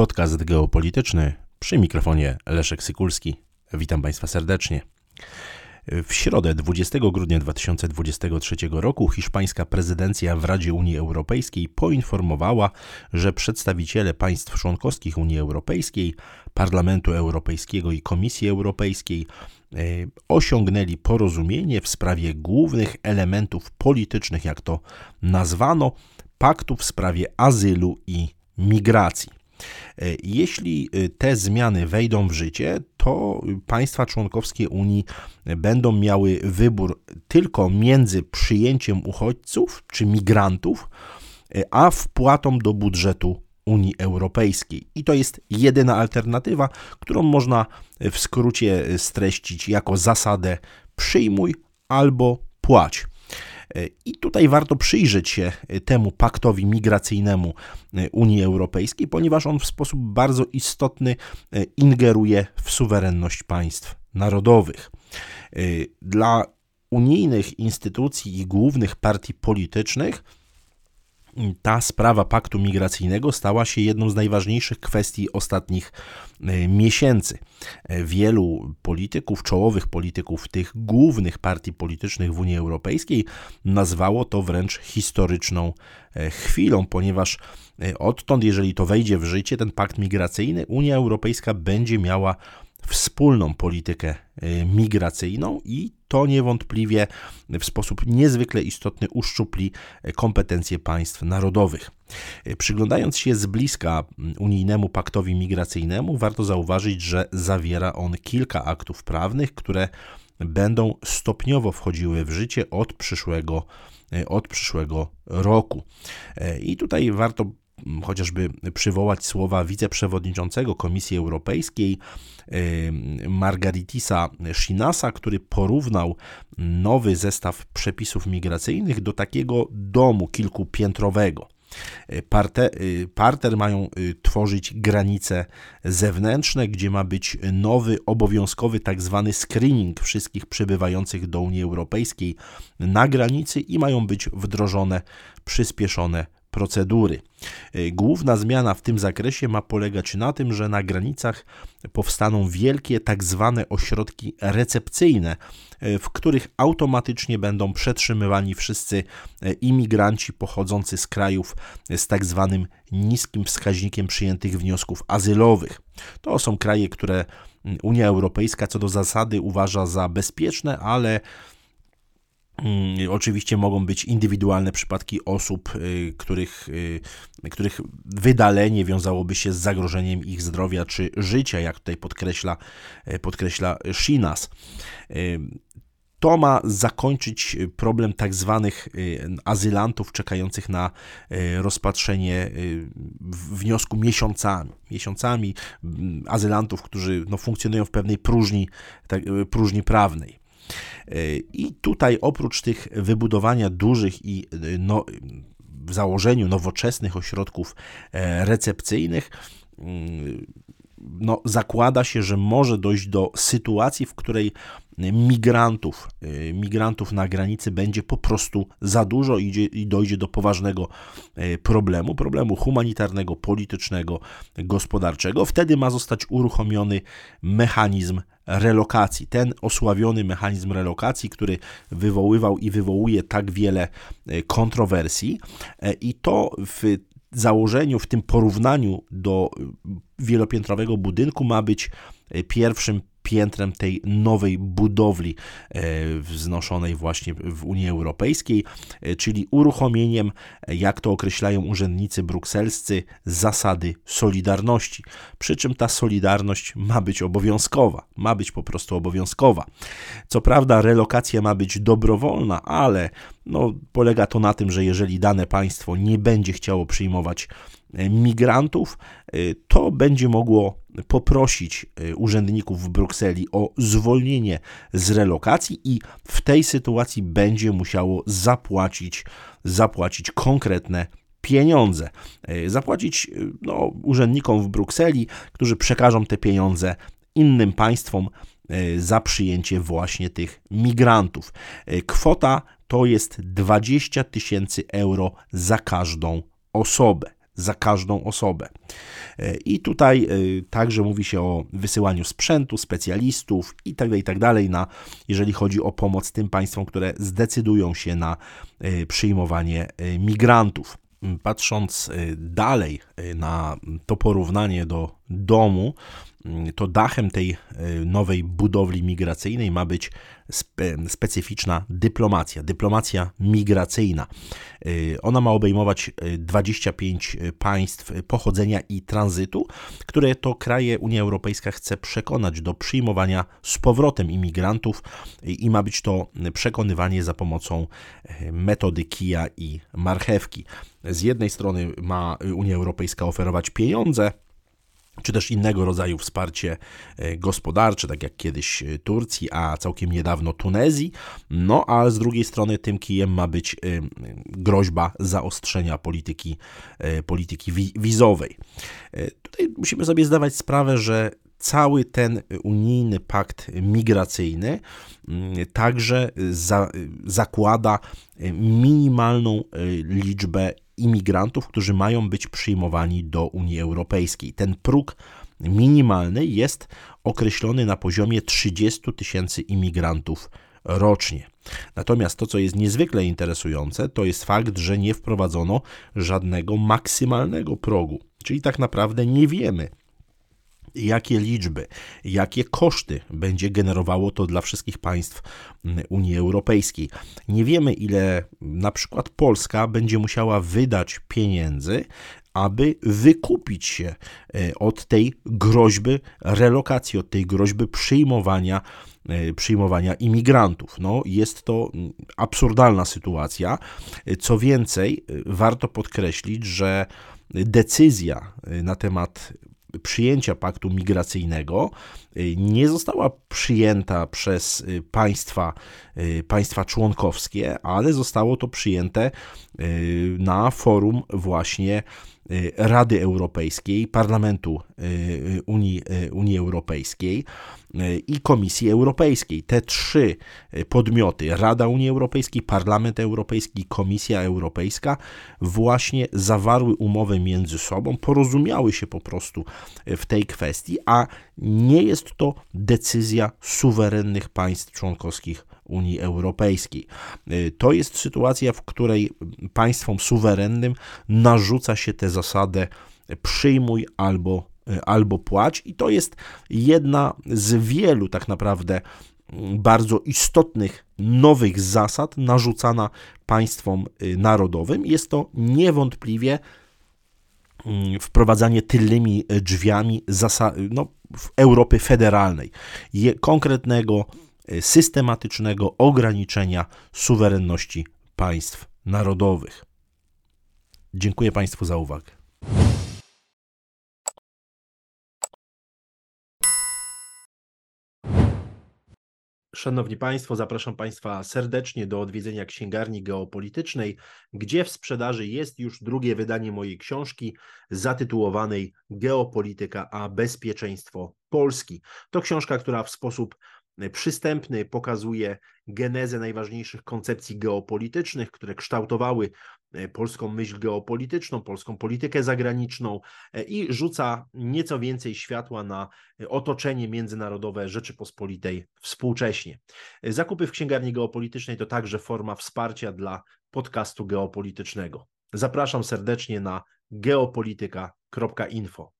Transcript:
Podcast geopolityczny przy mikrofonie Leszek Sykulski. Witam Państwa serdecznie. W środę 20 grudnia 2023 roku hiszpańska prezydencja w Radzie Unii Europejskiej poinformowała, że przedstawiciele państw członkowskich Unii Europejskiej, Parlamentu Europejskiego i Komisji Europejskiej e, osiągnęli porozumienie w sprawie głównych elementów politycznych, jak to nazwano, paktu w sprawie azylu i migracji. E, jeśli e, te zmiany wejdą w życie, to państwa członkowskie Unii będą miały wybór tylko między przyjęciem uchodźców czy migrantów, e, a wpłatą do budżetu Unii Europejskiej. I to jest jedyna alternatywa, którą można w skrócie streścić jako zasadę przyjmuj albo płać. E, I tutaj warto przyjrzeć się e, temu paktowi migracyjnemu e, Unii Europejskiej, ponieważ on w sposób bardzo istotny ingeruje w suwerenność państw narodowych. Dla unijnych instytucji i głównych partii politycznych ta sprawa paktu migracyjnego stała się jedną z najważniejszych kwestii ostatnich e, miesięcy. E, wielu polityków, czołowych polityków tych głównych partii politycznych w Unii Europejskiej nazwało to wręcz historyczną e, chwilą, ponieważ odtąd, jeżeli to wejdzie w życie, ten pakt migracyjny, Unia Europejska będzie miała wspólną politykę migracyjną i to niewątpliwie w sposób niezwykle istotny uszczupli kompetencje państw narodowych. Y, przyglądając się z bliska unijnemu paktowi migracyjnemu, warto zauważyć, że zawiera on kilka aktów prawnych, które będą stopniowo wchodziły w życie od przyszłego, y, od przyszłego roku. I tutaj warto chociażby przywołać słowa wiceprzewodniczącego Komisji Europejskiej Margaritisa Shinasa, który porównał nowy zestaw przepisów migracyjnych do takiego domu kilkupiętrowego. Parter, parter mają y, tworzyć granice zewnętrzne, gdzie ma być nowy, obowiązkowy tak zwany screening wszystkich przybywających do Unii Europejskiej na granicy i mają być wdrożone przyspieszone procedury. E, główna zmiana w tym zakresie ma polegać na tym, że na granicach powstaną wielkie tak zwane ośrodki recepcyjne, e, w których automatycznie będą przetrzymywani wszyscy e, imigranci pochodzący z krajów z tak zwanym niskim wskaźnikiem przyjętych wniosków azylowych. To są kraje, które Unia Europejska co do zasady uważa za bezpieczne, ale oczywiście mogą być indywidualne przypadki osób, y, których, y, których wydalenie wiązałoby się z zagrożeniem ich zdrowia czy życia, jak tutaj podkreśla, y, podkreśla Shinas. To ma zakończyć problem tak zwanych azylantów czekających na rozpatrzenie wniosku miesiącami. Miesiącami mm, azylantów, którzy no, funkcjonują w pewnej próżni, tak, próżni prawnej. I tutaj oprócz tych wybudowania dużych i no, w założeniu nowoczesnych ośrodków e, recepcyjnych, mm, no, zakłada się, że może dojść do sytuacji, w której migrantów, e, migrantów na granicy będzie po prostu za dużo i, dojdzie do poważnego e, problemu, problemu humanitarnego, politycznego, gospodarczego. Wtedy ma zostać uruchomiony mechanizm relokacji. Ten osławiony mechanizm relokacji, który wywoływał i wywołuje tak wiele e, kontrowersji, i to w założeniu, w tym porównaniu do wielopiętrowego budynku ma być pierwszym piętrem tej nowej budowli e, wznoszonej właśnie w Unii Europejskiej, e, czyli uruchomieniem, jak to określają urzędnicy brukselscy, zasady solidarności. Przy czym ta solidarność ma być obowiązkowa, ma być po prostu obowiązkowa. Co prawda, relokacja ma być dobrowolna, ale no, polega to na tym, że jeżeli dane państwo nie będzie chciało przyjmować e, migrantów, to będzie mogło poprosić y, urzędników w Brukseli o zwolnienie z relokacji i w tej sytuacji będzie musiało zapłacić, zapłacić konkretne pieniądze. Zapłacić no, urzędnikom w Brukseli, którzy przekażą te pieniądze innym państwom za przyjęcie właśnie tych migrantów. Kwota to jest 20 tysięcy euro za każdą osobę za każdą osobę. I tutaj także mówi się o wysyłaniu sprzętu, specjalistów itd., tak itd., tak na, jeżeli chodzi o pomoc tym państwom, które zdecydują się na przyjmowanie migrantów. Patrząc dalej na to porównanie do domu, to dachem tej nowej budowli migracyjnej ma być specyficzna dyplomacja, dyplomacja migracyjna. Y, ona ma obejmować 25 y, państw pochodzenia i tranzytu, które to kraje Unia Europejska chce przekonać do przyjmowania z powrotem imigrantów i ma być to przekonywanie za pomocą y, metody kija i marchewki. Z jednej strony ma Unia Europejska oferować pieniądze, czy też innego rodzaju wsparcie e, gospodarcze, tak jak kiedyś e, Turcji, a całkiem niedawno Tunezji. No a z drugiej strony tym kijem ma być e, groźba zaostrzenia polityki, polityki wizowej. Tutaj musimy sobie zdawać sprawę, że cały ten unijny pakt migracyjny mm, także za, zakłada minimalną liczbę imigrantów, którzy mają być przyjmowani do Unii Europejskiej. Ten próg minimalny jest określony na poziomie 30 tysięcy imigrantów rocznie. Natomiast to, co jest niezwykle interesujące, to jest fakt, że nie wprowadzono żadnego maksymalnego progu. Czyli tak naprawdę nie wiemy, jakie liczby, jakie koszty będzie generowało to dla wszystkich państw mm, Unii Europejskiej. Nie wiemy, ile na przykład Polska będzie musiała wydać pieniędzy, aby wykupić się e, od tej groźby relokacji, od tej groźby przyjmowania e, przyjmowania imigrantów. No, jest to mm, absurdalna sytuacja. Co więcej, e, warto podkreślić, że decyzja na temat przyjęcia paktu migracyjnego y, nie została przyjęta przez y, państwa, y, państwa członkowskie, ale zostało to przyjęte na forum właśnie Rady Europejskiej, Parlamentu Unii, Unii Europejskiej i Komisji Europejskiej. Te trzy podmioty, Rada Unii Europejskiej, Parlament Europejski Komisja Europejska, właśnie zawarły umowę między sobą, porozumiały się po prostu w tej kwestii, a nie jest to decyzja suwerennych państw członkowskich Unii Europejskiej. To jest sytuacja, w której państwom suwerennym narzuca się tę zasadę przyjmuj albo E, albo płać, i to jest jedna z wielu tak naprawdę mm, bardzo istotnych nowych zasad narzucana państwom y, narodowym. Jest to niewątpliwie mm, wprowadzanie tylnymi drzwiami no, w Europy federalnej, konkretnego, e, systematycznego ograniczenia suwerenności państw narodowych. Dziękuję Państwu za uwagę. Szanowni Państwo, zapraszam Państwa serdecznie do odwiedzenia księgarni geopolitycznej, gdzie w sprzedaży jest już drugie wydanie mojej książki zatytułowanej Geopolityka a bezpieczeństwo Polski. To książka, która w sposób przystępny pokazuje genezę najważniejszych koncepcji geopolitycznych, które kształtowały e, polską myśl geopolityczną, polską politykę zagraniczną e, i rzuca nieco więcej światła na e, otoczenie międzynarodowe Rzeczypospolitej współcześnie. Zakupy w księgarni geopolitycznej to także forma wsparcia dla podcastu geopolitycznego. Zapraszam serdecznie na geopolityka.info.